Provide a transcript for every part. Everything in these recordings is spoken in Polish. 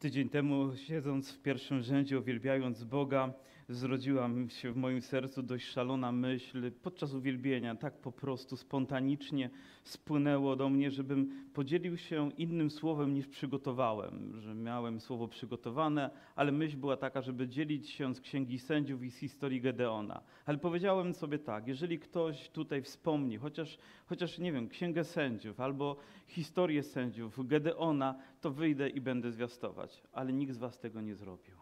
Tydzień temu, siedząc w pierwszym rzędzie, uwielbiając Boga, zrodziła się w moim sercu dość szalona myśl. Podczas uwielbienia tak po prostu spontanicznie spłynęło do mnie, żebym podzielił się innym słowem niż przygotowałem, że miałem słowo przygotowane, ale myśl była taka, żeby dzielić się z Księgi Sędziów i z historii Gedeona. Ale powiedziałem sobie tak, jeżeli ktoś tutaj wspomni, chociaż, chociaż nie wiem, Księgę Sędziów albo historię sędziów Gedeona, to wyjdę i będę zwiastować. Ale nikt z was tego nie zrobił.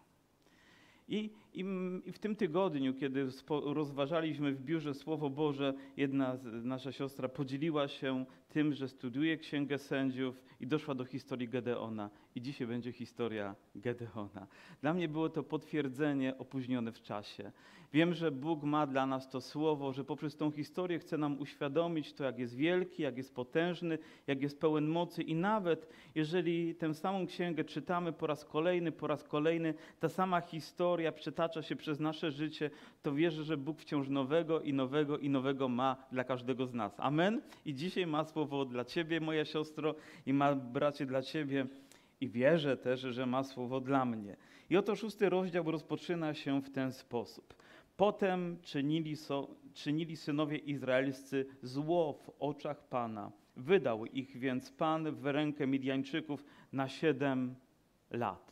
I, i, w tym tygodniu, kiedy rozważaliśmy w biurze Słowo Boże, jedna nasza siostra podzieliła się tym, że studiuje Księgę Sędziów i doszła do historii Gedeona. I dzisiaj będzie historia Gedeona. Dla mnie było to potwierdzenie opóźnione w czasie. Wiem, że Bóg ma dla nas to słowo, że poprzez tą historię chce nam uświadomić to, jak jest wielki, jak jest potężny, jak jest pełen mocy. I nawet jeżeli tę samą księgę czytamy po raz kolejny, po raz kolejny, ta sama historia przetacza się przez nasze życie, to wierzę, że Bóg wciąż nowego i nowego i nowego ma dla każdego z nas. Amen. I dzisiaj ma słowo dla Ciebie, moja siostro, i ma bracie dla Ciebie. I wierzę też, że ma słowo dla mnie. I oto szósty rozdział rozpoczyna się w ten sposób. Potem czynili, so, czynili synowie izraelscy zło w oczach Pana. Wydał ich więc Pan w rękę Midianczyków na siedem lat.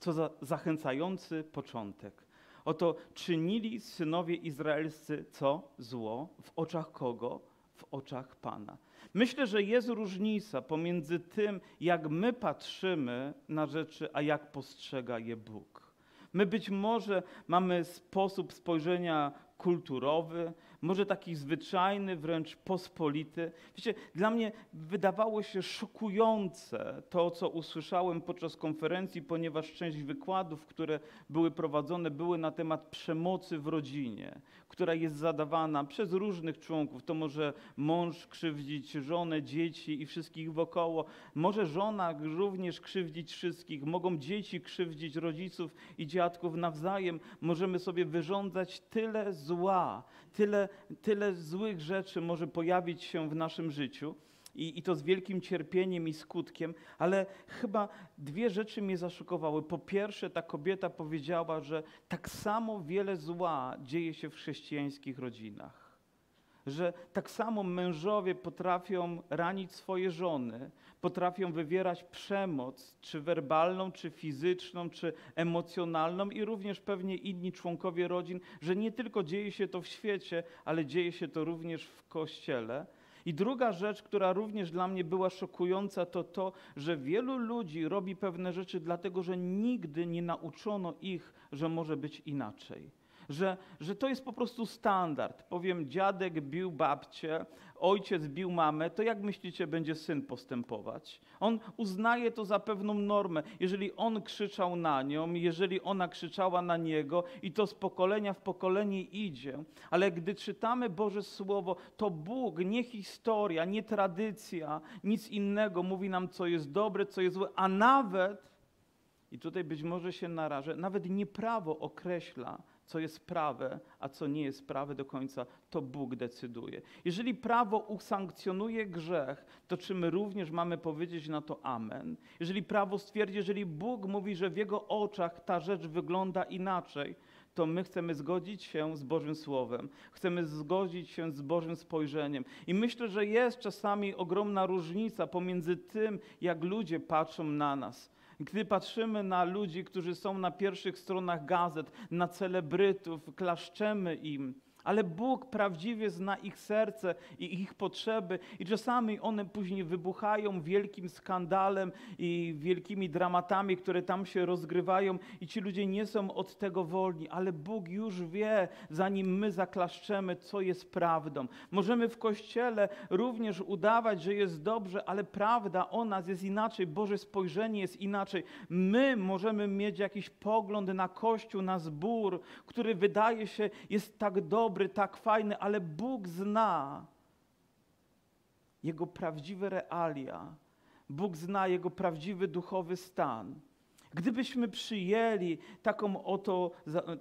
Co za zachęcający początek. Oto czynili synowie izraelscy co? Zło w oczach kogo? W oczach Pana. Myślę, że jest różnica pomiędzy tym, jak my patrzymy na rzeczy, a jak postrzega je Bóg. My być może mamy sposób spojrzenia kulturowy, może taki zwyczajny, wręcz pospolity. Wiecie, dla mnie wydawało się szokujące to, co usłyszałem podczas konferencji, ponieważ część wykładów, które były prowadzone, były na temat przemocy w rodzinie, która jest zadawana przez różnych członków. To może mąż krzywdzić żonę, dzieci i wszystkich wokoło. Może żona również krzywdzić wszystkich. Mogą dzieci krzywdzić rodziców i dziadków nawzajem. Możemy sobie wyrządzać tyle zła, tyle, tyle złych rzeczy może pojawić się w naszym życiu. I, I, to z wielkim cierpieniem i skutkiem, ale chyba dwie rzeczy mnie zaszokowały. Po pierwsze, ta kobieta powiedziała, że tak samo wiele zła dzieje się w chrześcijańskich rodzinach. Że tak samo mężowie potrafią ranić swoje żony, potrafią wywierać przemoc, czy werbalną, czy fizyczną, czy emocjonalną, i również pewnie inni członkowie rodzin, że nie tylko dzieje się to w świecie, ale dzieje się to również w kościele. I druga rzecz, która również dla mnie była szokująca, to to, że wielu ludzi robi pewne rzeczy dlatego, że nigdy nie nauczono ich, że może być inaczej że, że to jest po prostu standard. Powiem, dziadek bił babcię, ojciec bił mamę, to jak myślicie, będzie syn postępować? On uznaje to za pewną normę. Jeżeli on krzyczał na nią, jeżeli ona krzyczała na niego, i to z pokolenia w pokolenie idzie, ale gdy czytamy Boże Słowo, to Bóg, nie historia, nie tradycja, nic innego mówi nam, co jest dobre, co jest złe, a nawet, i tutaj być może się narażę, nawet nie prawo określa, co jest prawe, a co nie jest prawe do końca, to Bóg decyduje. Jeżeli prawo usankcjonuje grzech, to czy my również mamy powiedzieć na to amen? Jeżeli prawo stwierdzi, jeżeli Bóg mówi, że w Jego oczach ta rzecz wygląda inaczej, to my chcemy zgodzić się z Bożym Słowem, chcemy zgodzić się z Bożym spojrzeniem. I myślę, że jest czasami ogromna różnica pomiędzy tym, jak ludzie patrzą na nas. Gdy patrzymy na ludzi, którzy są na pierwszych stronach gazet, na celebrytów, klaszczemy im, ale Bóg prawdziwie zna ich serce i ich potrzeby, i czasami one później wybuchają wielkim skandalem i wielkimi dramatami, które tam się rozgrywają, i ci ludzie nie są od tego wolni, ale Bóg już wie, zanim my zaklaszczemy, co jest prawdą. Możemy w kościele również udawać, że jest dobrze, ale prawda o nas jest inaczej, Boże spojrzenie jest inaczej. My możemy mieć jakiś pogląd na kościół, na zbór, który wydaje się jest tak dobry, dobry, tak fajny, ale Bóg zna jego prawdziwe realia. Bóg zna jego prawdziwy duchowy stan. Gdybyśmy przyjęli taką oto,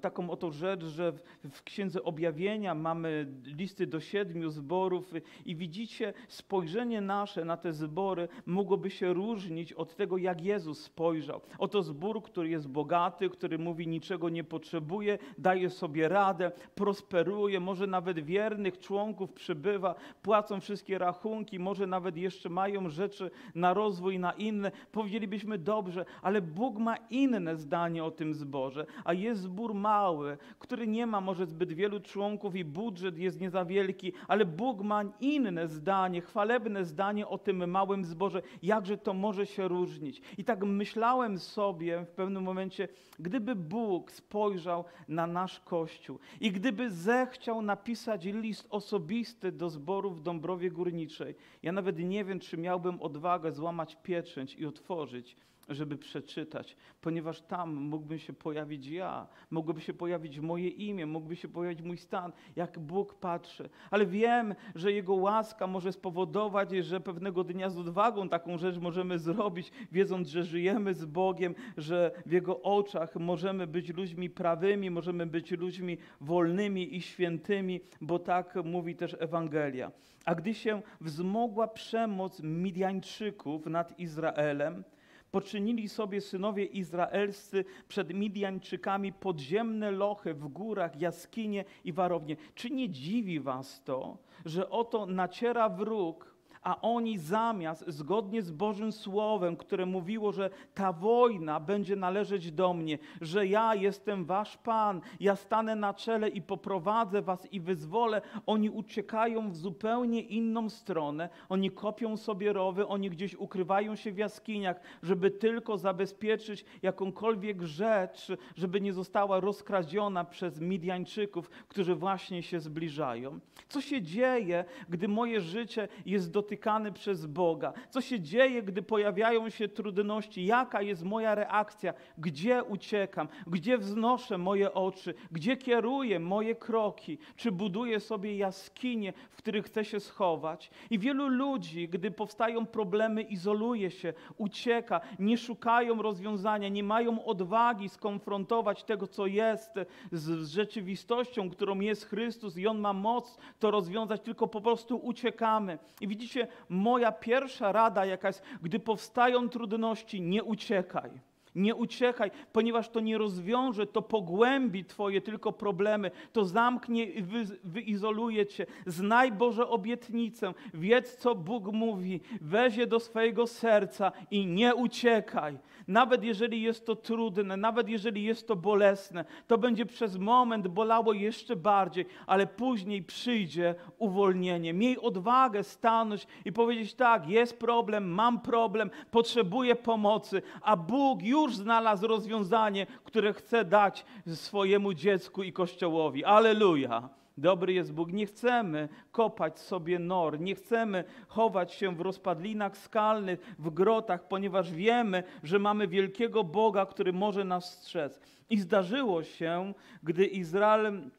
taką oto rzecz, że w, Księdze Objawienia mamy listy do siedmiu zborów i widzicie, spojrzenie nasze na te zbory mogłoby się różnić od tego, jak Jezus spojrzał. Oto zbór, który jest bogaty, który mówi niczego nie potrzebuje, daje sobie radę, prosperuje, może nawet wiernych członków przybywa, płacą wszystkie rachunki, może nawet jeszcze mają rzeczy na rozwój, na inne. Powiedzielibyśmy dobrze, ale Bóg ma inne zdanie o tym zborze, a jest zbór mały, który nie ma może zbyt wielu członków i budżet jest nie za wielki, ale Bóg ma inne zdanie, chwalebne zdanie o tym małym zborze, jakże to może się różnić. I tak myślałem sobie w pewnym momencie, gdyby Bóg spojrzał na nasz Kościół i gdyby zechciał napisać list osobisty do zboru w Dąbrowie Górniczej, ja nawet nie wiem, czy miałbym odwagę złamać pieczęć i otworzyć żeby przeczytać, ponieważ tam mógłby się pojawić ja, mogłoby się pojawić moje imię, mógłby się pojawić mój stan, jak Bóg patrzy. Ale wiem, że Jego łaska może spowodować, że pewnego dnia z odwagą taką rzecz możemy zrobić, wiedząc, że żyjemy z Bogiem, że w Jego oczach możemy być ludźmi prawymi, możemy być ludźmi wolnymi i świętymi, bo tak mówi też Ewangelia. A gdy się wzmogła przemoc Midianczyków nad Izraelem, Poczynili sobie synowie izraelscy przed Midianczykami podziemne lochy w górach, jaskinie i warownie. Czy nie dziwi was to, że oto naciera wróg a oni zamiast, zgodnie z Bożym Słowem, które mówiło, że ta wojna będzie należeć do mnie, że ja jestem wasz Pan, ja stanę na czele i poprowadzę was i wyzwolę, oni uciekają w zupełnie inną stronę, oni kopią sobie rowy, oni gdzieś ukrywają się w jaskiniach, żeby tylko zabezpieczyć jakąkolwiek rzecz, żeby nie została rozkradziona przez Midianczyków, którzy właśnie się zbliżają. Co się dzieje, gdy moje życie jest dotykane dotykany przez Boga? Co się dzieje, gdy pojawiają się trudności? Jaka jest moja reakcja? Gdzie uciekam? Gdzie wznoszę moje oczy? Gdzie kieruję moje kroki? Czy buduję sobie jaskinie, w których chcę się schować? I wielu ludzi, gdy powstają problemy, izoluje się, ucieka, nie szukają rozwiązania, nie mają odwagi skonfrontować tego, co jest z rzeczywistością, którą jest Chrystus i On ma moc to rozwiązać, tylko po prostu uciekamy. I widzicie, moja pierwsza rada jakaś, gdy powstają trudności, nie uciekaj. Nie uciekaj, ponieważ to nie rozwiąże, to pogłębi Twoje tylko problemy, to zamknie i wy, wyizoluje Cię. Znaj Boże obietnicę, wiedz, co Bóg mówi, weź je do swojego serca i nie uciekaj. Nawet jeżeli jest to trudne, nawet jeżeli jest to bolesne, to będzie przez moment bolało jeszcze bardziej, ale później przyjdzie uwolnienie. Miej odwagę stanąć i powiedzieć: Tak, jest problem, mam problem, potrzebuję pomocy, a Bóg już znalazł rozwiązanie, które chce dać swojemu dziecku i Kościołowi. Aleluja! Dobry jest Bóg. Nie chcemy kopać sobie nor, nie chcemy chować się w rozpadlinach skalnych, w grotach, ponieważ wiemy, że mamy wielkiego Boga, który może nas strzec. I zdarzyło się, gdy Izrael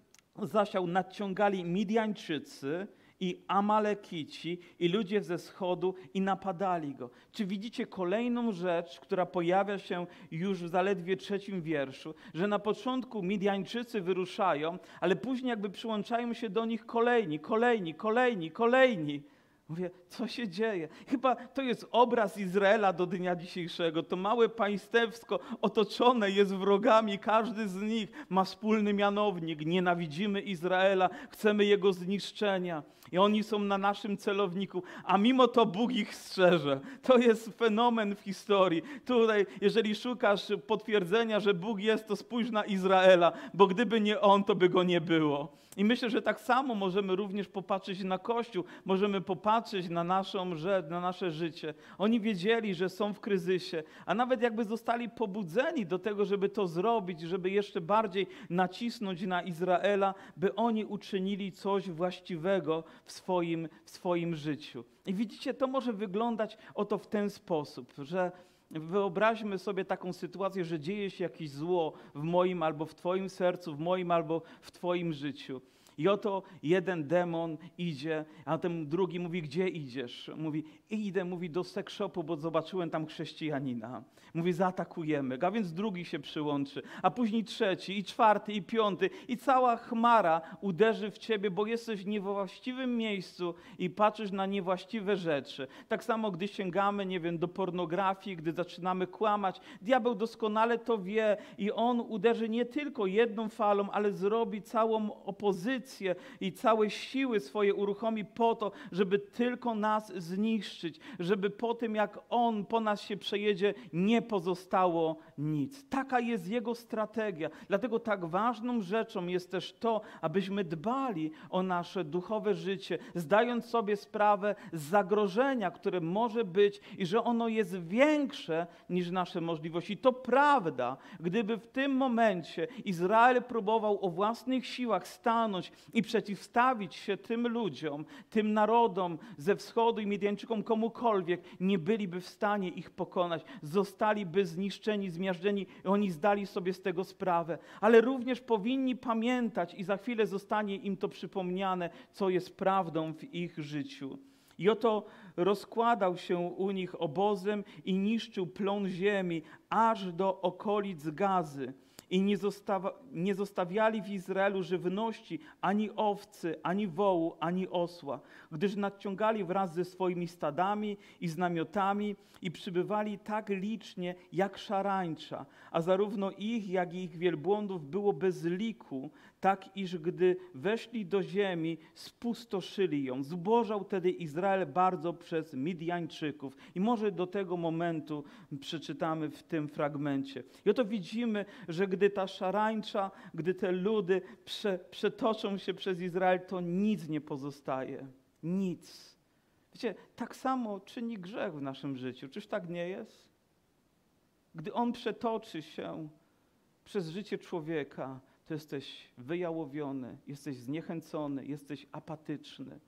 zasiał, nadciągali Midianczycy, i Amalekici i ludzie ze wschodu i napadali go. Czy widzicie kolejną rzecz, która pojawia się już w zaledwie trzecim wierszu, że na początku Midianczycy wyruszają, ale później jakby przyłączają się do nich kolejni, kolejni, kolejni, kolejni. Mówię, co się dzieje? Chyba to jest obraz Izraela do dnia dzisiejszego. To małe państewsko otoczone jest wrogami. Każdy z nich ma wspólny mianownik. Nienawidzimy Izraela, chcemy jego zniszczenia. I oni są na naszym celowniku, a mimo to Bóg ich strzeże. To jest fenomen w historii. Tutaj, jeżeli szukasz potwierdzenia, że Bóg jest, to spójrz na Izraela, bo gdyby nie on, to by go nie było. I myślę, że tak samo możemy również popatrzeć na Kościół, możemy popatrzeć na, naszą, na nasze życie. Oni wiedzieli, że są w kryzysie, a nawet jakby zostali pobudzeni do tego, żeby to zrobić, żeby jeszcze bardziej nacisnąć na Izraela, by oni uczynili coś właściwego w swoim, w swoim życiu. I widzicie, to może wyglądać oto w ten sposób, że Wyobraźmy sobie taką sytuację, że dzieje się jakieś zło w moim albo w Twoim sercu, w moim albo w Twoim życiu. I oto jeden demon idzie, a ten drugi mówi, gdzie idziesz? Mówi, idę, mówi do sekshopu, bo zobaczyłem tam chrześcijanina. Mówi, zaatakujemy go, a więc drugi się przyłączy, a później trzeci, i czwarty, i piąty, i cała chmara uderzy w ciebie, bo jesteś w niewłaściwym miejscu i patrzysz na niewłaściwe rzeczy. Tak samo, gdy sięgamy, nie wiem, do pornografii, gdy zaczynamy kłamać, diabeł doskonale to wie i on uderzy nie tylko jedną falą, ale zrobi całą opozycję i całe siły swoje uruchomi po to, żeby tylko nas zniszczyć, żeby po tym, jak on po nas się przejedzie, nie pozostało nic. Taka jest jego strategia. Dlatego tak ważną rzeczą jest też to, abyśmy dbali o nasze duchowe życie, zdając sobie sprawę z zagrożenia, które może być i że ono jest większe niż nasze możliwości. To prawda, gdyby w tym momencie Izrael próbował o własnych siłach stanąć i przeciwstawić się tym ludziom, tym narodom ze wschodu i Midianczykom, komukolwiek, nie byliby w stanie ich pokonać. Zostali zostaliby zniszczeni, zmiażdżeni i oni zdali sobie z tego sprawę. Ale również powinni pamiętać i za chwilę zostanie im to przypomniane, co jest prawdą w ich życiu. I oto rozkładał się u nich obozem i niszczył plon ziemi aż do okolic Gazy i nie, zostawa, nie zostawiali w Izraelu żywności ani owcy, ani wołu, ani osła, gdyż nadciągali wraz ze swoimi stadami i z namiotami i przybywali tak licznie jak szarańcza, a zarówno ich, jak i ich wielbłądów było bez liku, tak iż gdy weszli do ziemi, spustoszyli ją. Zbożał tedy Izrael bardzo przez Midianczyków. I może do tego momentu przeczytamy w tym fragmencie. I oto widzimy, że gdy ta szarańcza, gdy te ludy prze, przetoczą się przez Izrael, to nic nie pozostaje. Nic. Wiecie, tak samo czyni grzech w naszym życiu. Czyż tak nie jest? Gdy on przetoczy się przez życie człowieka, to jesteś wyjałowiony, jesteś zniechęcony, jesteś apatyczny.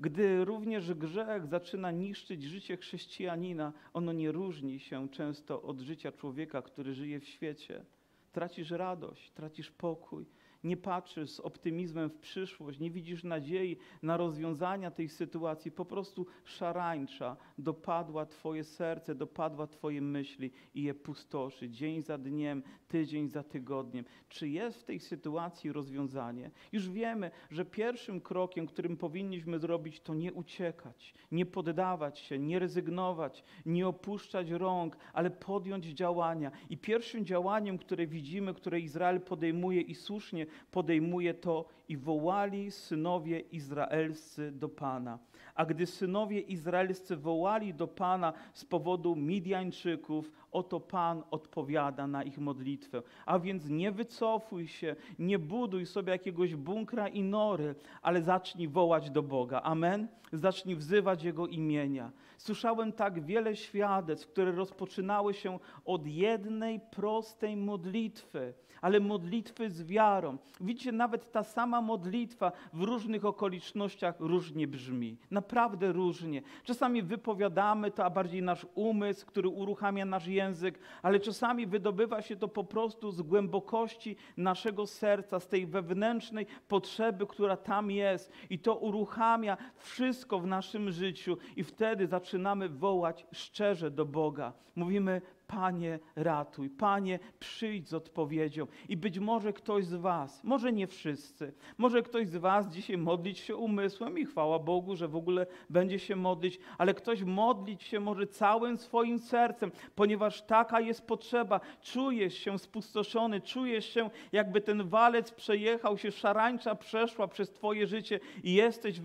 Gdy również grzech zaczyna niszczyć życie chrześcijanina, ono nie różni się często od życia człowieka, który żyje w świecie. Tracisz radość, tracisz pokój, nie patrzysz z optymizmem w przyszłość, nie widzisz nadziei na rozwiązania tej sytuacji, po prostu szarańcza dopadła Twoje serce, dopadła Twoje myśli i je pustoszy dzień za dniem, tydzień za tygodniem. Czy jest w tej sytuacji rozwiązanie? Już wiemy, że pierwszym krokiem, którym powinniśmy zrobić, to nie uciekać, nie poddawać się, nie rezygnować, nie opuszczać rąk, ale podjąć działania. I pierwszym działaniem, które widzimy, które Izrael podejmuje i słusznie podejmuje to i wołali synowie izraelscy do Pana. A gdy synowie izraelscy wołali do Pana z powodu Midianczyków, oto Pan odpowiada na ich modlitwę. A więc nie wycofuj się, nie buduj sobie jakiegoś bunkra i nory, ale zacznij wołać do Boga. Amen? Zacznij wzywać Jego imienia. Słyszałem tak wiele świadectw, które rozpoczynały się od jednej prostej modlitwy ale modlitwy z wiarą. Widzicie, nawet ta sama modlitwa w różnych okolicznościach różnie brzmi. Naprawdę różnie. Czasami wypowiadamy to, a bardziej nasz umysł, który uruchamia nasz język, ale czasami wydobywa się to po prostu z głębokości naszego serca, z tej wewnętrznej potrzeby, która tam jest. I to uruchamia wszystko w naszym życiu, i wtedy zaczynamy wołać szczerze do Boga. Mówimy, Panie, ratuj, Panie, przyjdź z odpowiedzią. I być może ktoś z Was, może nie wszyscy, może ktoś z Was dzisiaj modlić się umysłem i chwała Bogu, że w ogóle będzie się modlić, ale ktoś modlić się może całym swoim sercem, ponieważ taka jest potrzeba. Czujesz się spustoszony, czujesz się, jakby ten walec przejechał się, szarańcza przeszła przez Twoje życie i jesteś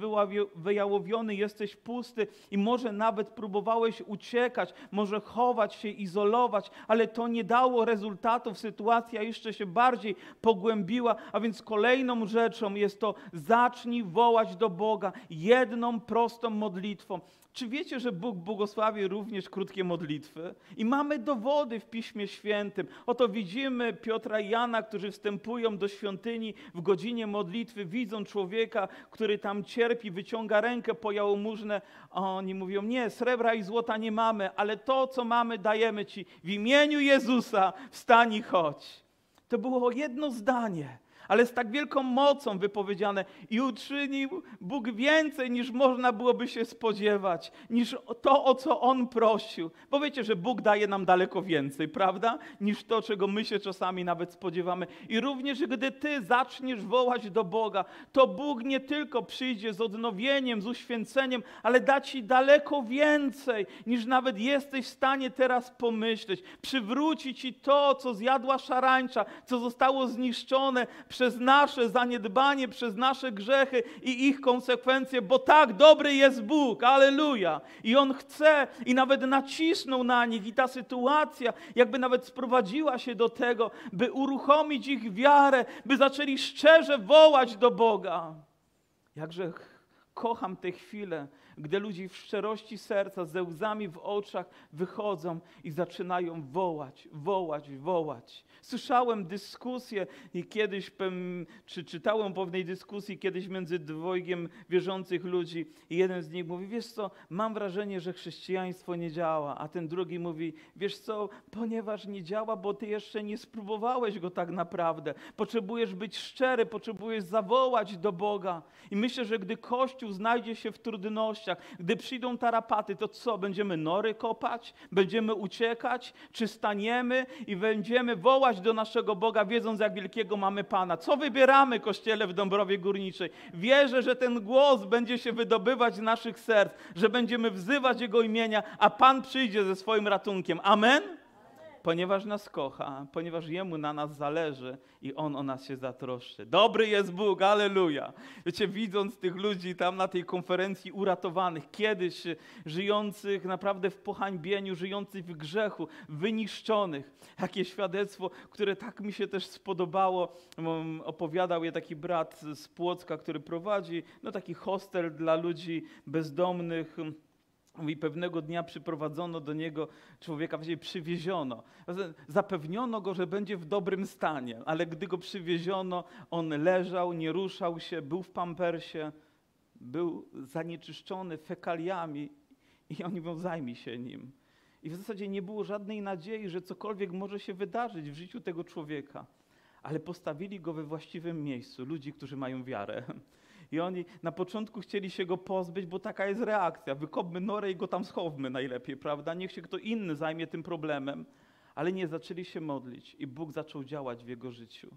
wyjałowiony, jesteś pusty i może nawet próbowałeś uciekać, może chować się, izolować ale to nie dało rezultatów. Sytuacja jeszcze się bardziej pogłębiła, a więc kolejną rzeczą jest to zacznij wołać do Boga jedną prostą modlitwą. Czy wiecie, że Bóg błogosławi również krótkie modlitwy? I mamy dowody w Piśmie Świętym. Oto widzimy Piotra i Jana, którzy wstępują do świątyni w godzinie modlitwy, widzą człowieka, który tam cierpi, wyciąga rękę po jałmużnę, a oni mówią, nie, srebra i złota nie mamy, ale to, co mamy, dajemy Ci. W imieniu Jezusa wstań i chodź. To było jedno zdanie, ale z tak wielką mocą wypowiedziane i uczynił Bóg więcej niż można byłoby się spodziewać, niż to, o co On prosił. Bo wiecie, że Bóg daje nam daleko więcej, prawda? Niż to, czego my się czasami nawet spodziewamy. I również, gdy Ty zaczniesz wołać do Boga, to Bóg nie tylko przyjdzie z odnowieniem, z uświęceniem, ale da Ci daleko więcej, niż nawet jesteś w stanie teraz pomyśleć. Przywróci Ci to, co zjadła szarańcza, co zostało zniszczone przez nasze zaniedbanie, przez nasze grzechy i ich konsekwencje, bo tak dobry jest Bóg, aleluja. I On chce i nawet nacisnął na nich i ta sytuacja jakby nawet sprowadziła się do tego, by uruchomić ich wiarę, by zaczęli szczerze wołać do Boga. Jakże kocham te chwile, gdy ludzie w szczerości serca, ze łzami w oczach wychodzą i zaczynają wołać, wołać, wołać. Słyszałem dyskusję i kiedyś, czy czytałem pewnej dyskusji kiedyś między dwojgiem wierzących ludzi i jeden z nich mówi, wiesz co, mam wrażenie, że chrześcijaństwo nie działa, a ten drugi mówi, wiesz co, ponieważ nie działa, bo ty jeszcze nie spróbowałeś go tak naprawdę. Potrzebujesz być szczery, potrzebujesz zawołać do Boga. I myślę, że gdy Kościół znajdzie się w trudnościach, gdy przyjdą tarapaty, to co, będziemy nory kopać? Będziemy uciekać? Czy staniemy i będziemy wołać do naszego Boga, wiedząc, jak wielkiego mamy Pana. Co wybieramy, Kościele w Dąbrowie Górniczej? Wierzę, że ten głos będzie się wydobywać z naszych serc, że będziemy wzywać Jego imienia, a Pan przyjdzie ze swoim ratunkiem. Amen? Ponieważ nas kocha, ponieważ Jemu na nas zależy i On o nas się zatroszczy. Dobry jest Bóg, aleluja. Wiecie, widząc tych ludzi tam na tej konferencji uratowanych, kiedyś żyjących naprawdę w pohańbieniu, żyjących w grzechu, wyniszczonych. Jakie świadectwo, które tak mi się też spodobało. Opowiadał je taki brat z Płocka, który prowadzi no, taki hostel dla ludzi bezdomnych, i pewnego dnia przyprowadzono do niego człowieka, właściwie przywieziono. Zapewniono go, że będzie w dobrym stanie, ale gdy go przywieziono, on leżał, nie ruszał się, był w pampersie, był zanieczyszczony fekaliami i oni mówią, zajmij się nim. I w zasadzie nie było żadnej nadziei, że cokolwiek może się wydarzyć w życiu tego człowieka. Ale postawili go we właściwym miejscu, ludzi, którzy mają wiarę. I oni na początku chcieli się go pozbyć, bo taka jest reakcja. Wykopmy norę i go tam schowmy najlepiej, prawda? Niech się kto inny zajmie tym problemem. Ale nie, zaczęli się modlić i Bóg zaczął działać w jego życiu.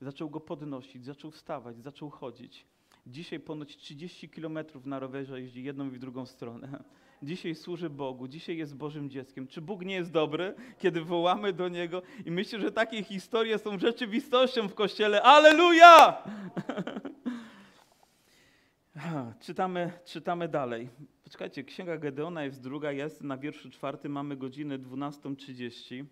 Zaczął go podnosić, zaczął wstawać, zaczął chodzić. Dzisiaj ponoć 30 kilometrów na rowerze jeździ jedną i drugą stronę. Dzisiaj służy Bogu, dzisiaj jest Bożym dzieckiem. Czy Bóg nie jest dobry, kiedy wołamy do Niego? I myślę, że takie historie są rzeczywistością w Kościele. Aleluja! Czytamy, czytamy dalej. Poczekajcie, Księga Gedeona jest druga, jest na wierszu czwartym, mamy godzinę 12.30.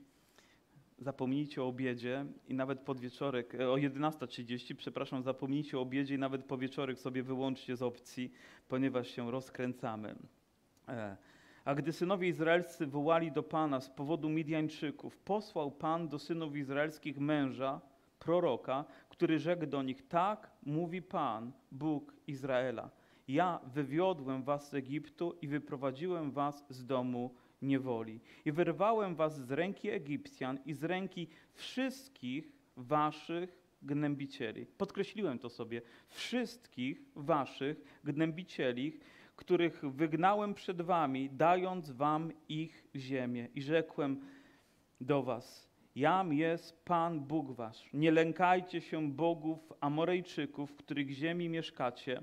Zapomnijcie o obiedzie i nawet podwieczorek, e, o 11.30, przepraszam, zapomnijcie o obiedzie i nawet powieczorek sobie wyłączcie z opcji, ponieważ się rozkręcamy. E, a gdy synowie izraelscy wołali do Pana z powodu Midianczyków, posłał Pan do synów izraelskich męża, proroka, który rzekł do nich: Tak mówi Pan, Bóg Izraela. Ja wywiodłem was z Egiptu i wyprowadziłem was z domu niewoli. I wyrwałem was z ręki Egipcjan i z ręki wszystkich waszych gnębicieli. Podkreśliłem to sobie. Wszystkich waszych gnębicieli, których wygnałem przed wami, dając wam ich ziemię. I rzekłem do was, Jam jest Pan Bóg wasz. Nie lękajcie się bogów Amorejczyków, w których ziemi mieszkacie,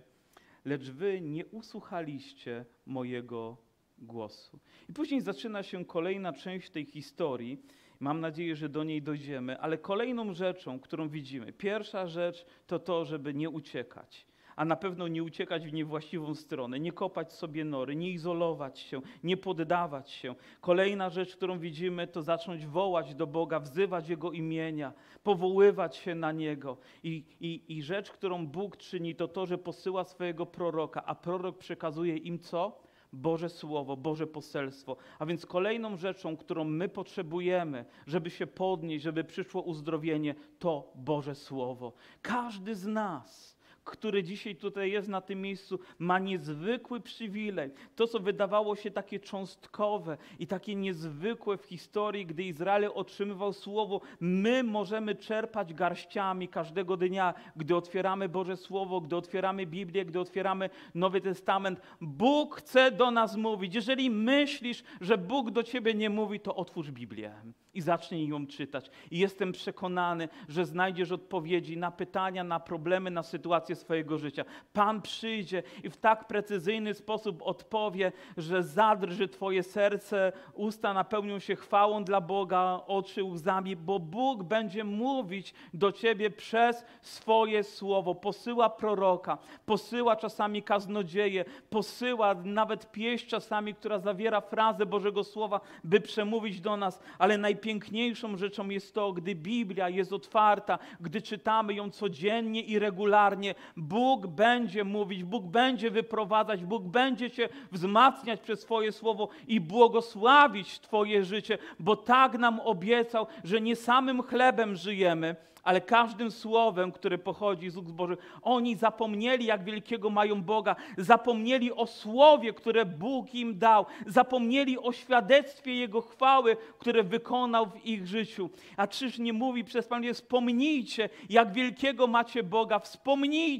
lecz wy nie usłuchaliście mojego głosu. I później zaczyna się kolejna część tej historii. Mam nadzieję, że do niej dojdziemy, ale kolejną rzeczą, którą widzimy, pierwsza rzecz to to, żeby nie uciekać a na pewno nie uciekać w niewłaściwą stronę, nie kopać sobie nory, nie izolować się, nie poddawać się. Kolejna rzecz, którą widzimy, to zacząć wołać do Boga, wzywać Jego imienia, powoływać się na Niego. I, i, I rzecz, którą Bóg czyni, to to, że posyła swojego proroka, a prorok przekazuje im co? Boże Słowo, Boże poselstwo. A więc kolejną rzeczą, którą my potrzebujemy, żeby się podnieść, żeby przyszło uzdrowienie, to Boże Słowo. Każdy z nas który dzisiaj tutaj jest na tym miejscu, ma niezwykły przywilej. To, co wydawało się takie cząstkowe i takie niezwykłe w historii, gdy Izrael otrzymywał słowo, my możemy czerpać garściami każdego dnia, gdy otwieramy Boże Słowo, gdy otwieramy Biblię, gdy otwieramy Nowy Testament. Bóg chce do nas mówić. Jeżeli myślisz, że Bóg do ciebie nie mówi, to otwórz Biblię i zacznij ją czytać. I jestem przekonany, że znajdziesz odpowiedzi na pytania, na problemy, na sytuacje swojego życia. Pan przyjdzie i w tak precyzyjny sposób odpowie, że zadrży Twoje serce, usta napełnią się chwałą dla Boga, oczy łzami, bo Bóg będzie mówić do Ciebie przez swoje słowo. Posyła proroka, posyła czasami kaznodzieje, posyła nawet pieśń czasami, która zawiera frazę Bożego Słowa, by przemówić do nas, ale najpiękniejszą rzeczą jest to, gdy Biblia jest otwarta, gdy czytamy ją codziennie i regularnie, Bóg będzie mówić, Bóg będzie wyprowadzać, Bóg będzie Cię wzmacniać przez swoje słowo i błogosławić Twoje życie, bo tak nam obiecał, że nie samym chlebem żyjemy, ale każdym słowem, które pochodzi z ust Bożych. Oni zapomnieli, jak wielkiego mają Boga, zapomnieli o słowie, które Bóg im dał, zapomnieli o świadectwie Jego chwały, które wykonał w ich życiu. A czyż nie mówi przez Pan, wspomnijcie, jak wielkiego macie Boga, wspomnijcie.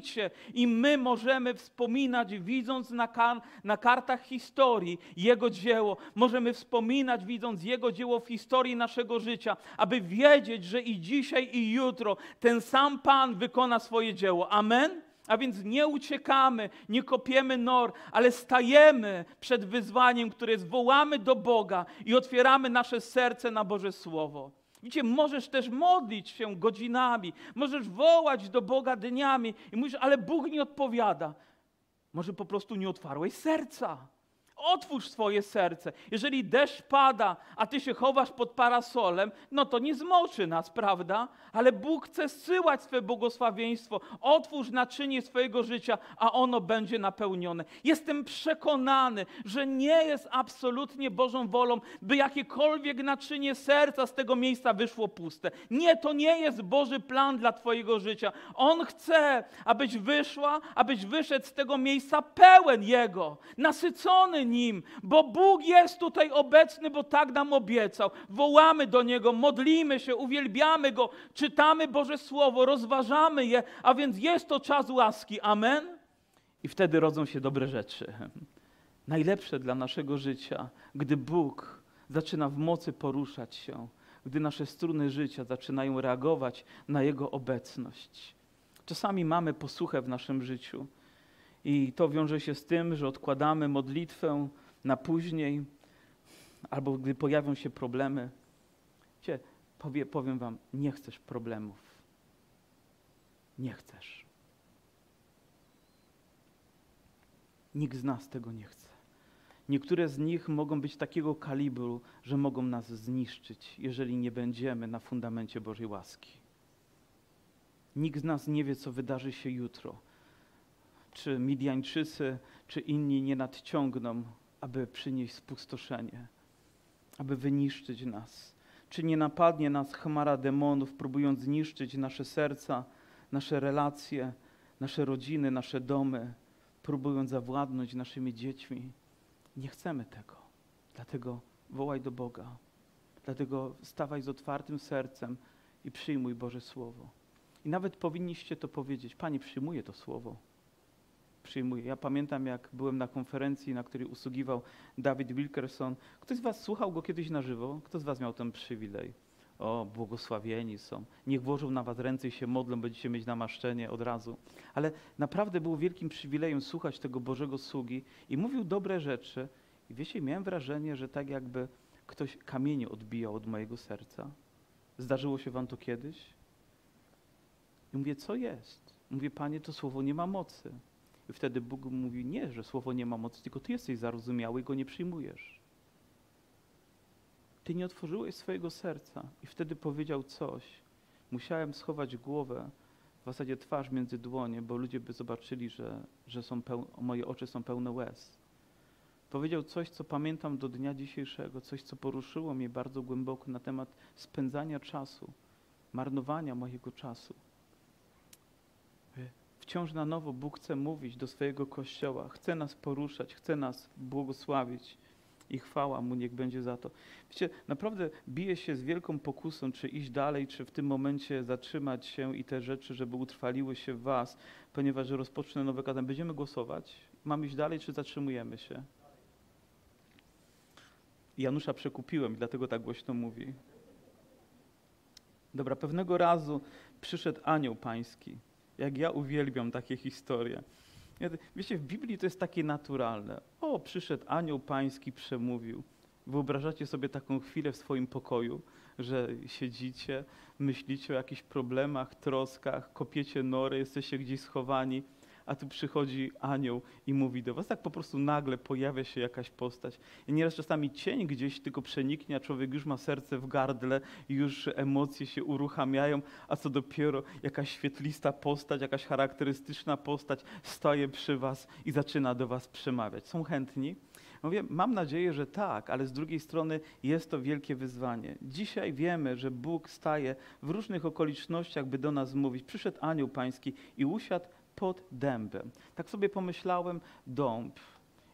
I my możemy wspominać, widząc na, kar na kartach historii Jego dzieło. Możemy wspominać, widząc Jego dzieło w historii naszego życia, aby wiedzieć, że i dzisiaj, i jutro, ten sam Pan wykona swoje dzieło. Amen? A więc nie uciekamy, nie kopiemy nor, ale stajemy przed wyzwaniem, które jest, wołamy do Boga i otwieramy nasze serce na Boże Słowo. Widzicie, możesz też modlić się godzinami, możesz wołać do Boga dniami i mówisz, ale Bóg nie odpowiada. Może po prostu nie otwarłeś serca. Otwórz swoje serce. Jeżeli deszcz pada, a ty się chowasz pod parasolem, no to nie zmoczy nas, prawda? Ale Bóg chce zsyłać swe błogosławieństwo. Otwórz naczynie swojego życia, a ono będzie napełnione. Jestem przekonany, że nie jest absolutnie Bożą wolą, by jakiekolwiek naczynie serca z tego miejsca wyszło puste. Nie, to nie jest Boży plan dla Twojego życia. On chce, abyś wyszła, abyś wyszedł z tego miejsca pełen Jego, nasycony nim, bo Bóg jest tutaj obecny, bo tak nam obiecał. Wołamy do Niego, modlimy się, uwielbiamy Go, czytamy Boże Słowo, rozważamy je, a więc jest to czas łaski. Amen? I wtedy rodzą się dobre rzeczy. Najlepsze dla naszego życia, gdy Bóg zaczyna w mocy poruszać się, gdy nasze struny życia zaczynają reagować na Jego obecność. Czasami mamy posłuchę w naszym życiu i to wiąże się z tym, że odkładamy modlitwę na później, albo gdy pojawią się problemy. Wiecie, powie, powiem Wam, nie chcesz problemów. Nie chcesz. Nikt z nas tego nie chce. Niektóre z nich mogą być takiego kalibru, że mogą nas zniszczyć, jeżeli nie będziemy na fundamencie Bożej łaski. Nikt z nas nie wie, co wydarzy się jutro czy Midianczycy, czy inni nie nadciągną, aby przynieść spustoszenie, aby wyniszczyć nas. Czy nie napadnie nas chmara demonów, próbując zniszczyć nasze serca, nasze relacje, nasze rodziny, nasze domy, próbując zawładnąć naszymi dziećmi. Nie chcemy tego. Dlatego wołaj do Boga. Dlatego stawaj z otwartym sercem i przyjmuj Boże Słowo. I nawet powinniście to powiedzieć. Panie, przyjmuję to Słowo przyjmuje. Ja pamiętam, jak byłem na konferencji, na której usługiwał David Wilkerson. Ktoś z was słuchał go kiedyś na żywo? Kto z was miał ten przywilej? O, błogosławieni są. Niech włożą na was ręce i się modlą, będziecie mieć namaszczenie od razu. Ale naprawdę było wielkim przywilejem słuchać tego Bożego sługi i mówił dobre rzeczy. I wiecie, miałem wrażenie, że tak jakby ktoś kamienie odbijał od mojego serca. Zdarzyło się wam to kiedyś? I mówię, co jest? Mówię, Panie, to słowo nie ma mocy. I wtedy Bóg mówi, nie, że słowo nie ma mocy, tylko ty jesteś zarozumiały i go nie przyjmujesz. Ty nie otworzyłeś swojego serca. I wtedy powiedział coś. Musiałem schować głowę, w zasadzie twarz między dłonie, bo ludzie by zobaczyli, że, że są moje oczy są pełne łez. Powiedział coś, co pamiętam do dnia dzisiejszego, coś, co poruszyło mnie bardzo głęboko na temat spędzania czasu, marnowania mojego czasu wciąż na nowo Bóg chce mówić do swojego Kościoła, chce nas poruszać, chce nas błogosławić i chwała Mu niech będzie za to. Wiecie, naprawdę bije się z wielką pokusą, czy iść dalej, czy w tym momencie zatrzymać się i te rzeczy, żeby utrwaliły się w Was, ponieważ rozpocznę nowe kazanie. Będziemy głosować? Mamy iść dalej, czy zatrzymujemy się? Janusza przekupiłem, dlatego tak głośno mówi. Dobra, pewnego razu przyszedł anioł pański. Jak ja uwielbiam takie historie. Wiecie, w Biblii to jest takie naturalne. O, przyszedł anioł pański, przemówił. Wyobrażacie sobie taką chwilę w swoim pokoju, że siedzicie, myślicie o jakichś problemach, troskach, kopiecie nory, jesteście gdzieś schowani a tu przychodzi anioł i mówi do was. Tak po prostu nagle pojawia się jakaś postać. I nieraz czasami cień gdzieś tylko przeniknie, a człowiek już ma serce w gardle, już emocje się uruchamiają, a co dopiero jakaś świetlista postać, jakaś charakterystyczna postać staje przy was i zaczyna do was przemawiać. Są chętni? Mówię, mam nadzieję, że tak, ale z drugiej strony jest to wielkie wyzwanie. Dzisiaj wiemy, że Bóg staje w różnych okolicznościach, by do nas mówić. Przyszedł anioł pański i usiadł pod dębem. Tak sobie pomyślałem, dąb.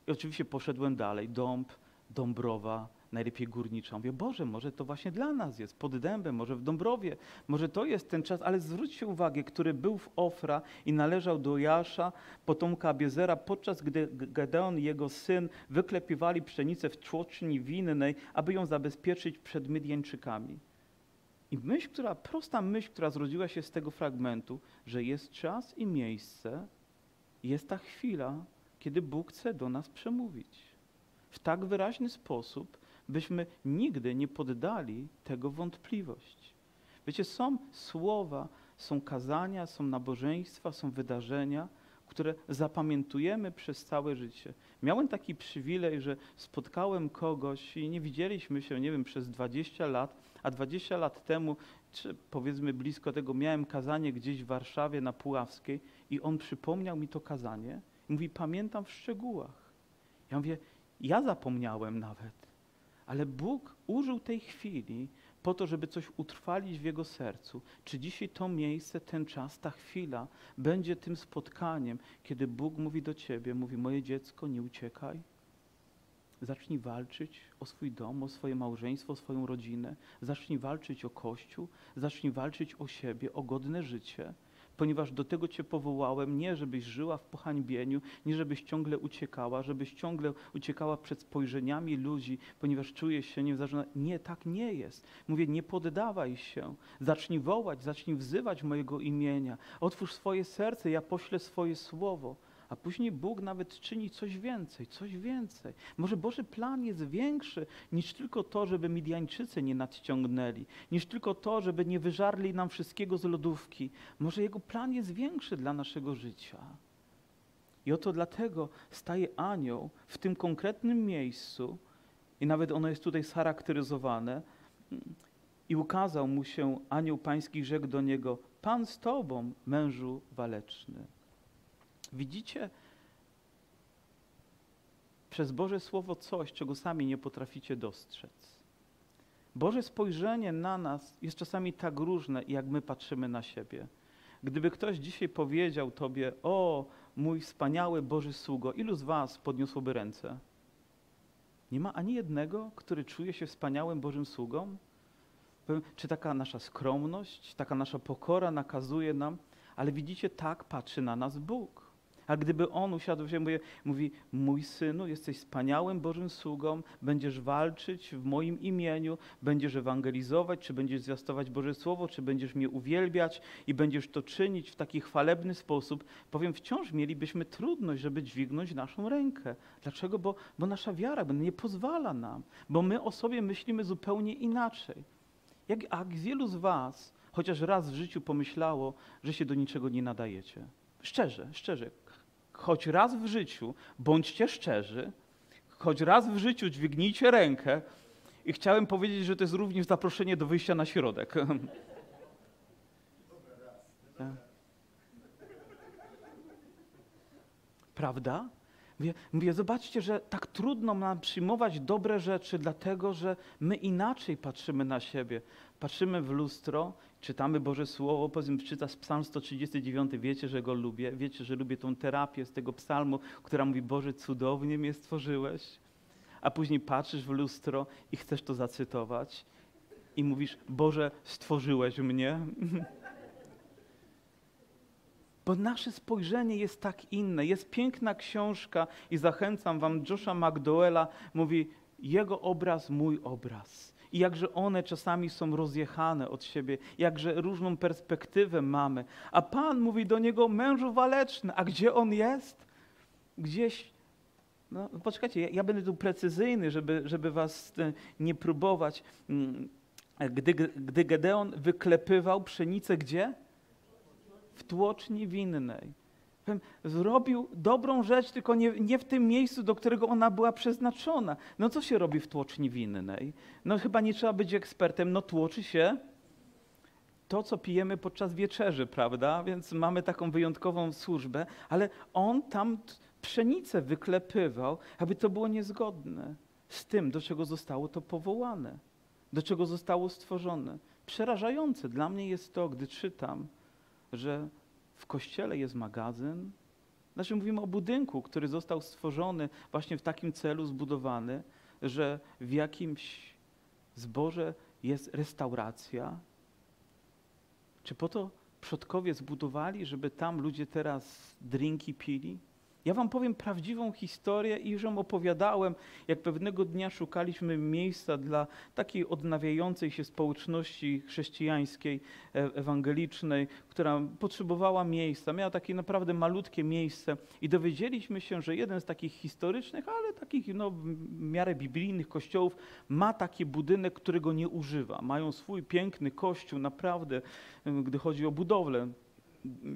I oczywiście poszedłem dalej. Dąb, Dąbrowa, najlepiej górnicza. Mówię, Boże, może to właśnie dla nas jest, pod dębem, może w Dąbrowie, może to jest ten czas, ale zwróćcie uwagę, który był w Ofra i należał do Jasza, potomka Abiezera, podczas gdy Gedeon i jego syn wyklepiwali pszenicę w tłoczni winnej, aby ją zabezpieczyć przed Mydjańczykami. I myśl, która, prosta myśl, która zrodziła się z tego fragmentu, że jest czas i miejsce, jest ta chwila, kiedy Bóg chce do nas przemówić. W tak wyraźny sposób, byśmy nigdy nie poddali tego wątpliwość. Wiecie, są słowa, są kazania, są nabożeństwa, są wydarzenia, które zapamiętujemy przez całe życie. Miałem taki przywilej, że spotkałem kogoś i nie widzieliśmy się, nie wiem, przez 20 lat, a 20 lat temu, czy powiedzmy blisko tego, miałem kazanie gdzieś w Warszawie na Puławskiej i on przypomniał mi to kazanie i mówi, pamiętam w szczegółach. Ja mówię, ja zapomniałem nawet, ale Bóg użył tej chwili po to, żeby coś utrwalić w jego sercu. Czy dzisiaj to miejsce, ten czas, ta chwila będzie tym spotkaniem, kiedy Bóg mówi do ciebie, mówi, moje dziecko, nie uciekaj, Zacznij walczyć o swój dom, o swoje małżeństwo, o swoją rodzinę. Zacznij walczyć o Kościół, zacznij walczyć o siebie, o godne życie, ponieważ do tego Cię powołałem, nie żebyś żyła w pohańbieniu, nie żebyś ciągle uciekała, żebyś ciągle uciekała przed spojrzeniami ludzi, ponieważ czujesz się niewzarzona. Nie, tak nie jest. Mówię, nie poddawaj się. Zacznij wołać, zacznij wzywać mojego imienia. Otwórz swoje serce, ja poślę swoje słowo a później Bóg nawet czyni coś więcej, coś więcej. Może Boży plan jest większy niż tylko to, żeby Midianczycy nie nadciągnęli, niż tylko to, żeby nie wyżarli nam wszystkiego z lodówki. Może Jego plan jest większy dla naszego życia. I oto dlatego staje anioł w tym konkretnym miejscu, i nawet ono jest tutaj scharakteryzowane, i ukazał mu się anioł pański, rzekł do niego: Pan z tobą, mężu waleczny. Widzicie przez Boże Słowo coś, czego sami nie potraficie dostrzec. Boże spojrzenie na nas jest czasami tak różne, jak my patrzymy na siebie. Gdyby ktoś dzisiaj powiedział Tobie, o mój wspaniały Boży sługo, ilu z Was podniosłoby ręce? Nie ma ani jednego, który czuje się wspaniałym Bożym sługą? Czy taka nasza skromność, taka nasza pokora nakazuje nam, ale widzicie, tak patrzy na nas Bóg. A gdyby on usiadł się, mówi, mówi, mój synu, jesteś wspaniałym Bożym sługą, będziesz walczyć w moim imieniu, będziesz ewangelizować, czy będziesz zwiastować Boże Słowo, czy będziesz mnie uwielbiać i będziesz to czynić w taki chwalebny sposób, powiem, wciąż mielibyśmy trudność, żeby dźwignąć naszą rękę. Dlaczego? Bo, bo nasza wiara nie pozwala nam, bo my o sobie myślimy zupełnie inaczej. Jak, jak wielu z was chociaż raz w życiu pomyślało, że się do niczego nie nadajecie? Szczerze, szczerze choć raz w życiu, bądźcie szczerzy, choć raz w życiu dźwignijcie rękę i chciałem powiedzieć, że to jest również zaproszenie do wyjścia na środek. Prawda? Mówię, mówię, zobaczcie, że tak trudno nam przyjmować dobre rzeczy, dlatego że my inaczej patrzymy na siebie. Patrzymy w lustro, czytamy Boże Słowo, powiedzmy, czyta z Psalm 139, wiecie, że go lubię, wiecie, że lubię tą terapię z tego psalmu, która mówi, Boże, cudownie mnie stworzyłeś. A później patrzysz w lustro i chcesz to zacytować i mówisz, Boże, stworzyłeś mnie. Bo nasze spojrzenie jest tak inne. Jest piękna książka i zachęcam wam, Josha McDowella mówi, jego obraz, mój obraz. I jakże one czasami są rozjechane od siebie, jakże różną perspektywę mamy. A Pan mówi do niego, mężu waleczny, a gdzie on jest? Gdzieś no, poczekajcie, ja, ja, będę tu precyzyjny, żeby, żeby was e, nie próbować. Mm, gdy, gdy Gedeon wyklepywał pszenicę gdzie? w tłoczni winnej. Zrobił dobrą rzecz, tylko nie, nie, w tym miejscu, do którego ona była przeznaczona. No co się robi w tłoczni winnej? No chyba nie trzeba być ekspertem, no tłoczy się to, co pijemy podczas wieczerzy, prawda? Więc mamy taką wyjątkową służbę, ale on tam pszenicę wyklepywał, aby to było niezgodne z tym, do czego zostało to powołane, do czego zostało stworzone. Przerażające dla mnie jest to, gdy czytam, że w kościele jest magazyn. Znaczy mówimy o budynku, który został stworzony właśnie w takim celu zbudowany, że w jakimś zborze jest restauracja. Czy po to przodkowie zbudowali, żeby tam ludzie teraz drinki pili? Ja wam powiem prawdziwą historię i już ją opowiadałem, jak pewnego dnia szukaliśmy miejsca dla takiej odnawiającej się społeczności chrześcijańskiej, e, ewangelicznej, która potrzebowała miejsca. Miała takie naprawdę malutkie miejsce i dowiedzieliśmy się, że jeden z takich historycznych, ale takich no, w miarę biblijnych kościołów ma taki budynek, którego nie używa. Mają swój piękny kościół, naprawdę, gdy chodzi o budowlę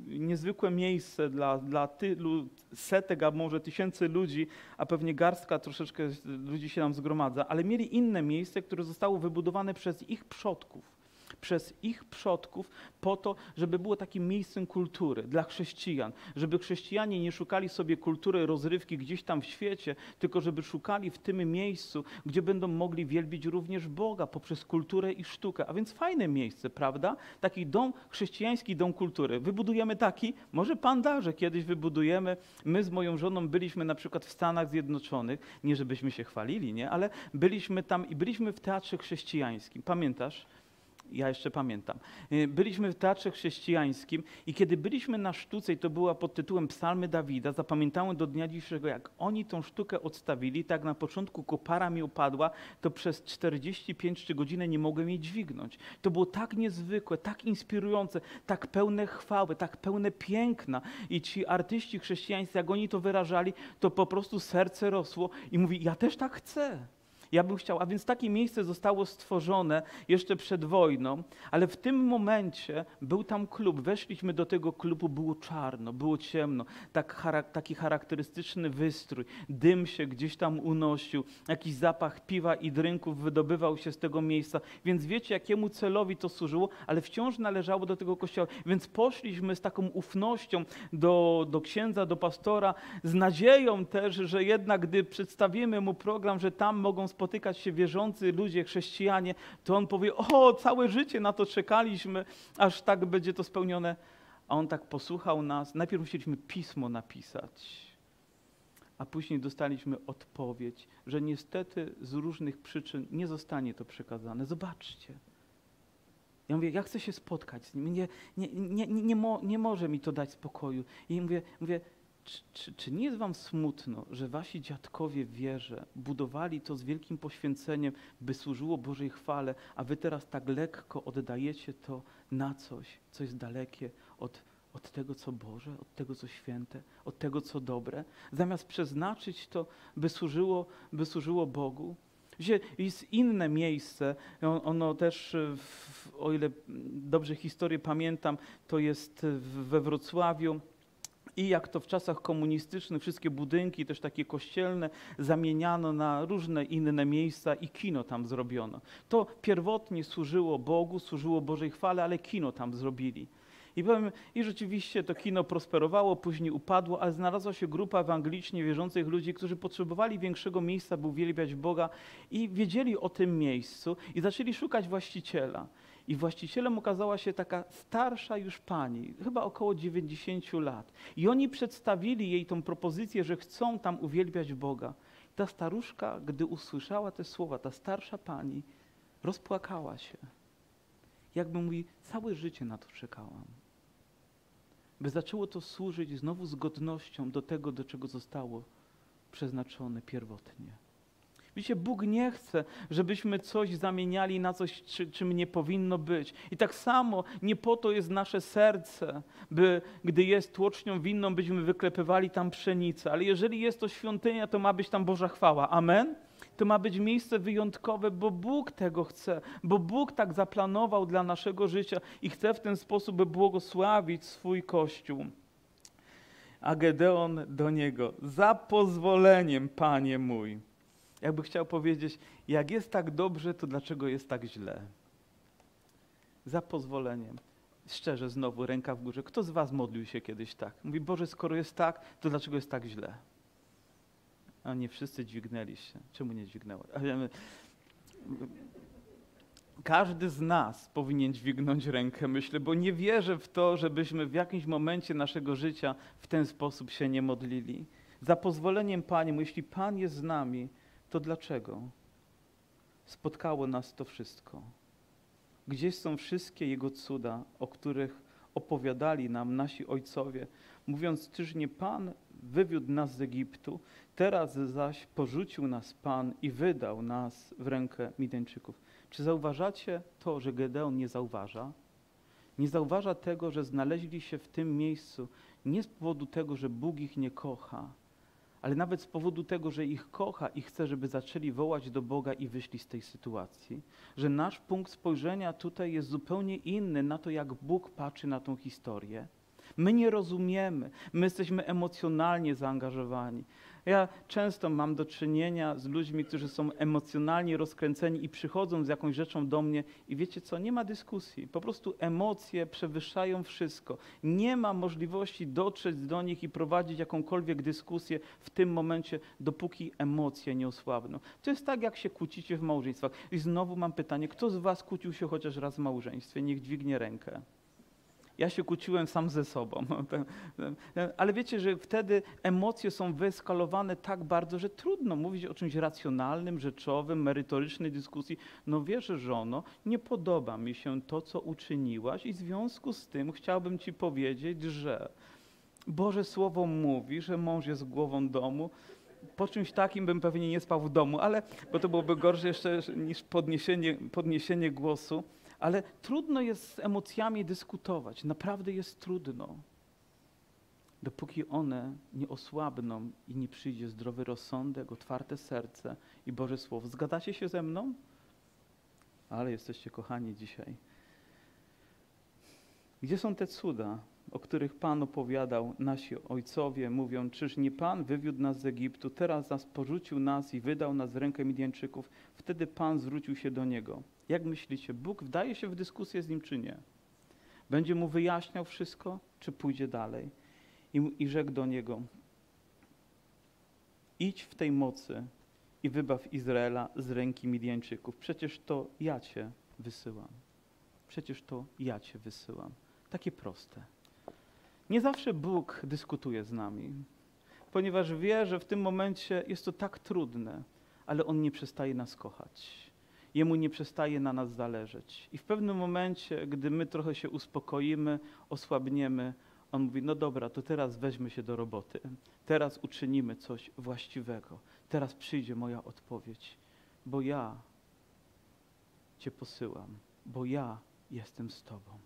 niezwykłe miejsce dla, dla tylu setek, a może tysięcy ludzi, a pewnie garstka troszeczkę ludzi się nam zgromadza, ale mieli inne miejsce, które zostało wybudowane przez ich przodków przez ich przodków po to, żeby było takim miejscem kultury dla chrześcijan, żeby chrześcijanie nie szukali sobie kultury rozrywki gdzieś tam w świecie, tylko żeby szukali w tym miejscu, gdzie będą mogli wielbić również Boga poprzez kulturę i sztukę. A więc fajne miejsce, prawda? Taki dom, chrześcijański dom kultury. Wybudujemy taki, może Pan da, że kiedyś wybudujemy. My z moją żoną byliśmy na przykład w Stanach Zjednoczonych, nie żebyśmy się chwalili, nie? ale byliśmy tam i byliśmy w teatrze chrześcijańskim. Pamiętasz? Ja jeszcze pamiętam. Y, byliśmy w Teatrze Chrześcijańskim i kiedy byliśmy na sztuce, i to była pod tytułem Psalmy Dawida, zapamiętałem do dnia dzisiejszego, jak oni tą sztukę odstawili, tak na początku kopara mi upadła, to przez 45 godziny nie mogłem jej dźwignąć. To było tak niezwykłe, tak inspirujące, tak pełne chwały, tak pełne piękna. I ci artyści chrześcijańscy, jak oni to wyrażali, to po prostu serce rosło i mówi, ja też tak chcę. Ja bym chciał, a więc takie miejsce zostało stworzone jeszcze przed wojną, ale w tym momencie był tam klub. Weszliśmy do tego klubu, było czarno, było ciemno, tak, taki charakterystyczny wystrój, dym się gdzieś tam unosił, jakiś zapach piwa i drinków wydobywał się z tego miejsca. Więc wiecie, jakiemu celowi to służyło, ale wciąż należało do tego kościoła. Więc poszliśmy z taką ufnością do, do księdza, do pastora, z nadzieją też, że jednak gdy przedstawimy mu program, że tam mogą spotykać się wierzący ludzie, chrześcijanie, to on powie, o, całe życie na to czekaliśmy, aż tak będzie to spełnione. A on tak posłuchał nas. Najpierw musieliśmy pismo napisać, a później dostaliśmy odpowiedź, że niestety z różnych przyczyn nie zostanie to przekazane. Zobaczcie. Ja mówię, ja chcę się spotkać z nim. Nie, nie, nie, nie, nie, mo, nie może mi to dać spokoju. I mówię, mówię czy, czy, czy, nie jest wam smutno, że wasi dziadkowie wierze budowali to z wielkim poświęceniem, by służyło Bożej chwale, a wy teraz tak lekko oddajecie to na coś, co jest dalekie od, od tego, co Boże, od tego, co święte, od tego, co dobre, zamiast przeznaczyć to, by służyło, by służyło Bogu? Jest inne miejsce, ono też, w, o ile dobrze historię pamiętam, to jest we Wrocławiu, i jak to w czasach komunistycznych wszystkie budynki, też takie kościelne, zamieniano na różne inne miejsca i kino tam zrobiono. To pierwotnie służyło Bogu, służyło Bożej chwale, ale kino tam zrobili. I, powiem, I rzeczywiście to kino prosperowało, później upadło, ale znalazła się grupa ewangelicznie wierzących ludzi, którzy potrzebowali większego miejsca, by uwielbiać Boga i wiedzieli o tym miejscu i zaczęli szukać właściciela. I właścicielem okazała się taka starsza już pani, chyba około 90 lat. I oni przedstawili jej tą propozycję, że chcą tam uwielbiać Boga. Ta staruszka, gdy usłyszała te słowa, ta starsza pani, rozpłakała się. Jakby mówi, całe życie na to czekałam. By zaczęło to służyć znowu z godnością do tego, do czego zostało przeznaczone pierwotnie. Widzicie, Bóg nie chce, żebyśmy coś zamieniali na coś, czy, czym nie powinno być. I tak samo nie po to jest nasze serce, by gdy jest tłocznią winną, byśmy wyklepywali tam pszenicę. Ale jeżeli jest to świątynia, to ma być tam Boża chwała. Amen? To ma być miejsce wyjątkowe, bo Bóg tego chce, bo Bóg tak zaplanował dla naszego życia i chce w ten sposób błogosławić swój Kościół. A Gedeon do niego, za pozwoleniem, panie mój jakby chciał powiedzieć, jak jest tak dobrze, to dlaczego jest tak źle? Za pozwoleniem. Szczerze, znowu ręka w górze. Kto z Was modlił się kiedyś tak? Mówi, Boże, skoro jest tak, to dlaczego jest tak źle? A nie wszyscy dźwignęli się. Czemu nie dźwignęło? Każdy z nas powinien dźwignąć rękę, myślę, bo nie wierzę w to, żebyśmy w jakimś momencie naszego życia w ten sposób się nie modlili. Za pozwoleniem Panie, jeśli Pan jest z nami, to dlaczego spotkało nas to wszystko? Gdzieś są wszystkie Jego cuda, o których opowiadali nam nasi ojcowie, mówiąc, czyż nie Pan wywiódł nas z Egiptu, teraz zaś porzucił nas Pan i wydał nas w rękę Midianczyków. Czy zauważacie to, że Gedeon nie zauważa? Nie zauważa tego, że znaleźli się w tym miejscu nie z powodu tego, że Bóg ich nie kocha, ale nawet z powodu tego, że ich kocha i chce, żeby zaczęli wołać do Boga i wyszli z tej sytuacji, że nasz punkt spojrzenia tutaj jest zupełnie inny na to, jak Bóg patrzy na tą historię. My nie rozumiemy, my jesteśmy emocjonalnie zaangażowani. Ja często mam do czynienia z ludźmi, którzy są emocjonalnie rozkręceni i przychodzą z jakąś rzeczą do mnie i wiecie co, nie ma dyskusji. Po prostu emocje przewyższają wszystko. Nie ma możliwości dotrzeć do nich i prowadzić jakąkolwiek dyskusję w tym momencie, dopóki emocje nie osłabną. To jest tak, jak się kłócicie w małżeństwach. I znowu mam pytanie, kto z was kłócił się chociaż raz w małżeństwie? Niech dźwignie rękę. Ja się kłóciłem sam ze sobą. Ale wiecie, że wtedy emocje są wyeskalowane tak bardzo, że trudno mówić o czymś racjonalnym, rzeczowym, merytorycznej dyskusji. No wiesz, żono, nie podoba mi się to, co uczyniłaś i w związku z tym chciałbym ci powiedzieć, że Boże Słowo mówi, że mąż jest głową domu, po czymś takim bym pewnie nie spał w domu, ale bo to byłoby gorsze jeszcze niż podniesienie, podniesienie głosu ale trudno jest z emocjami dyskutować. Naprawdę jest trudno. Dopóki one nie osłabną i nie przyjdzie zdrowy rozsądek, otwarte serce i Boże Słowo. Zgadacie się ze mną? Ale jesteście kochani dzisiaj. Gdzie są te cuda, o których Pan opowiadał nasi ojcowie, mówią, czyż nie Pan wywiódł nas z Egiptu, teraz nas porzucił nas i wydał nas w rękę Midianczyków. Wtedy Pan zwrócił się do Niego. Jak myślicie, Bóg wdaje się w dyskusję z nim, czy nie? Będzie mu wyjaśniał wszystko, czy pójdzie dalej? I, i rzekł do niego: Idź w tej mocy i wybaw Izraela z ręki Midianczyków. Przecież to ja cię wysyłam. Przecież to ja cię wysyłam. Takie proste. Nie zawsze Bóg dyskutuje z nami, ponieważ wie, że w tym momencie jest to tak trudne, ale On nie przestaje nas kochać. Jemu nie przestaje na nas zależeć. I w pewnym momencie, gdy my trochę się uspokoimy, osłabniemy, on mówi: No dobra, to teraz weźmy się do roboty. Teraz uczynimy coś właściwego. Teraz przyjdzie moja odpowiedź, bo ja Cię posyłam, bo ja jestem z Tobą,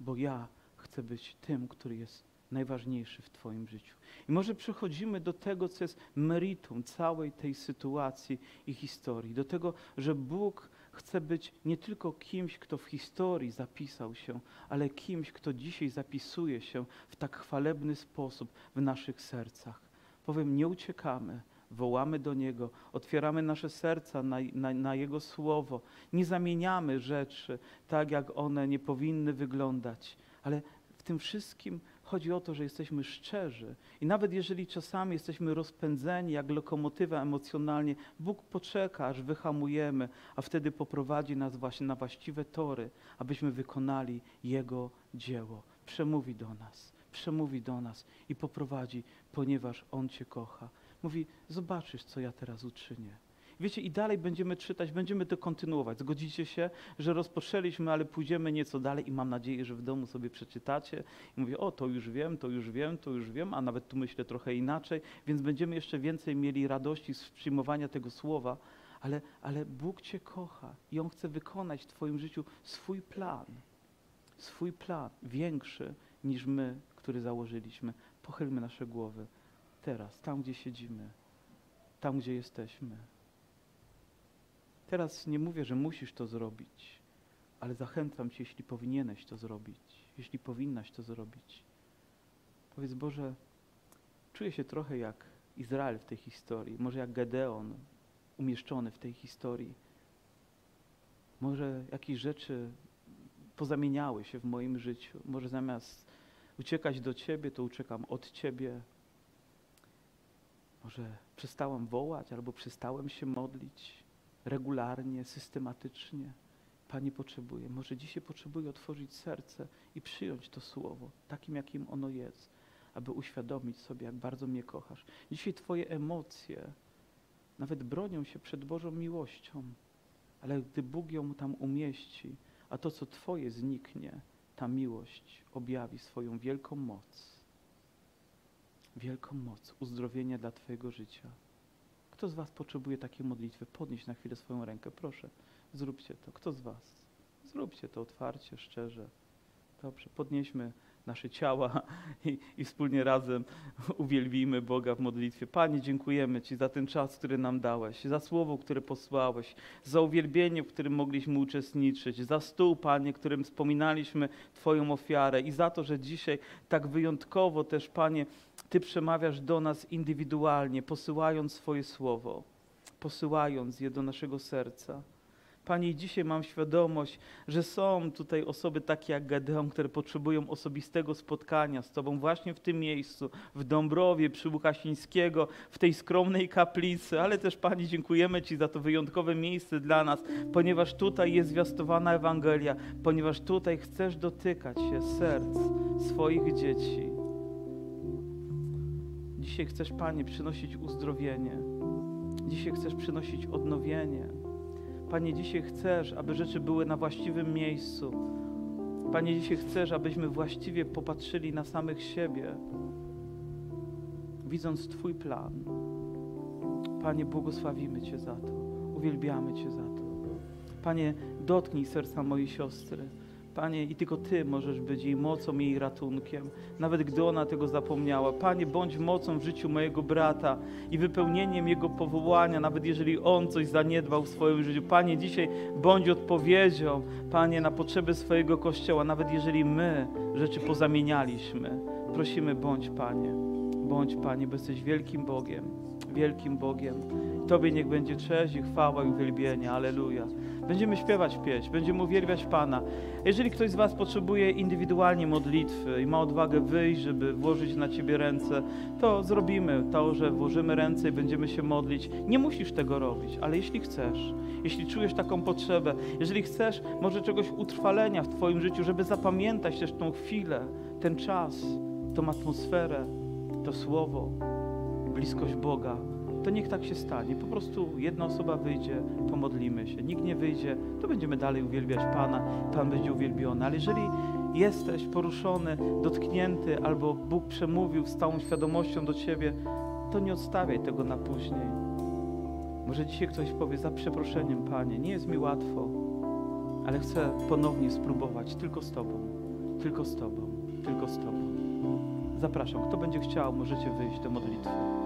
bo ja chcę być tym, który jest najważniejszy w Twoim życiu. I może przechodzimy do tego, co jest meritum całej tej sytuacji i historii, do tego, że Bóg chce być nie tylko kimś, kto w historii zapisał się, ale kimś, kto dzisiaj zapisuje się w tak chwalebny sposób w naszych sercach. Powiem, nie uciekamy, wołamy do Niego, otwieramy nasze serca na, na, na, Jego Słowo, nie zamieniamy rzeczy tak, jak one nie powinny wyglądać, ale w tym wszystkim chodzi o to, że jesteśmy szczerzy. I nawet jeżeli czasami jesteśmy rozpędzeni jak lokomotywa emocjonalnie, Bóg poczeka, aż wyhamujemy, a wtedy poprowadzi nas właśnie na właściwe tory, abyśmy wykonali Jego dzieło. Przemówi do nas, przemówi do nas i poprowadzi, ponieważ On Cię kocha. Mówi, zobaczysz, co ja teraz uczynię. Wiecie, i dalej będziemy czytać, będziemy to kontynuować. Zgodzicie się, że rozpoczęliśmy, ale pójdziemy nieco dalej i mam nadzieję, że w domu sobie przeczytacie. I mówię, o, to już wiem, to już wiem, to już wiem, a nawet tu myślę trochę inaczej, więc będziemy jeszcze więcej mieli radości z przyjmowania tego słowa, ale, ale Bóg Cię kocha i On chce wykonać w Twoim życiu swój plan. Swój plan, większy niż my, który założyliśmy. Pochylmy nasze głowy teraz, tam gdzie siedzimy, tam gdzie jesteśmy. Teraz nie mówię, że musisz to zrobić, ale zachęcam Cię, jeśli powinieneś to zrobić, jeśli powinnaś to zrobić. Powiedz Boże, czuję się trochę jak Izrael w tej historii, może jak Gedeon umieszczony w tej historii. Może jakieś rzeczy pozamieniały się w moim życiu. Może zamiast uciekać do Ciebie, to uciekam od Ciebie. Może przestałam wołać albo przestałem się modlić regularnie, systematycznie. Pani potrzebuje. Może dzisiaj potrzebuje otworzyć serce i przyjąć to słowo, takim jakim ono jest, aby uświadomić sobie, jak bardzo mnie kochasz. Dzisiaj Twoje emocje nawet bronią się przed Bożą miłością, ale gdy Bóg ją tam umieści, a to, co Twoje zniknie, ta miłość objawi swoją wielką moc. Wielką moc uzdrowienia dla Twojego życia. Kto z Was potrzebuje takiej modlitwy? Podnieść na chwilę swoją rękę. Proszę, zróbcie to. Kto z Was? Zróbcie to otwarcie, szczerze. Dobrze, podnieśmy nasze ciała i, i, wspólnie razem uwielbimy Boga w modlitwie. Panie, dziękujemy Ci za ten czas, który nam dałeś, za słowo, które posłałeś, za uwielbienie, w którym mogliśmy uczestniczyć, za stół, Panie, którym wspominaliśmy Twoją ofiarę i za to, że dzisiaj tak wyjątkowo też, Panie, Ty przemawiasz do nas indywidualnie, posyłając swoje słowo, posyłając je do naszego serca. Panie, dzisiaj mam świadomość, że są tutaj osoby takie jak Gedeon, które potrzebują osobistego spotkania z Tobą właśnie w tym miejscu, w Dąbrowie, przy Łukasińskiego, w tej skromnej kaplicy, ale też Pani dziękujemy Ci za to wyjątkowe miejsce dla nas, ponieważ tutaj jest zwiastowana Ewangelia, ponieważ tutaj chcesz dotykać się serc swoich dzieci. Dzisiaj chcesz, Panie, przynosić uzdrowienie. Dzisiaj chcesz przynosić odnowienie. Panie, dzisiaj chcesz, aby rzeczy były na właściwym miejscu. Panie, dzisiaj chcesz, abyśmy właściwie popatrzyli na samych siebie, widząc Twój plan. Panie, błogosławimy Cię za to, uwielbiamy Cię za to. Panie, dotknij serca mojej siostry. Panie, i tylko Ty możesz być jej mocą, jej ratunkiem, nawet gdy ona tego zapomniała. Panie, bądź mocą w życiu mojego brata i wypełnieniem jego powołania, nawet jeżeli on coś zaniedbał w swoim życiu. Panie, dzisiaj bądź odpowiedzią, Panie, na potrzeby swojego kościoła, nawet jeżeli my rzeczy pozamienialiśmy. Prosimy, bądź, Panie, bądź, Panie, bo jesteś wielkim Bogiem, wielkim Bogiem. Tobie niech będzie cześć i chwała i uwielbienie. Aleluja. Będziemy śpiewać pieśń, będziemy uwielbiać Pana. Jeżeli ktoś z Was potrzebuje indywidualnie modlitwy i ma odwagę wyjść, żeby włożyć na Ciebie ręce, to zrobimy to, że włożymy ręce i będziemy się modlić. Nie musisz tego robić, ale jeśli chcesz, jeśli czujesz taką potrzebę, jeżeli chcesz może czegoś utrwalenia w Twoim życiu, żeby zapamiętać też tą chwilę, ten czas, tą atmosferę, to słowo, bliskość Boga, to niech tak się stanie. Po prostu jedna osoba wyjdzie, pomodlimy się. Nikt nie wyjdzie, to będziemy dalej uwielbiać Pana, Pan będzie uwielbiony. Ale jeżeli jesteś poruszony, dotknięty, albo Bóg przemówił z całą świadomością do Ciebie, to nie odstawiaj tego na później. Może dzisiaj ktoś powie, za przeproszeniem, Panie, nie jest mi łatwo, ale chcę ponownie spróbować tylko z Tobą, tylko z Tobą, tylko z Tobą. Zapraszam, kto będzie chciał, możecie wyjść do modlitwy.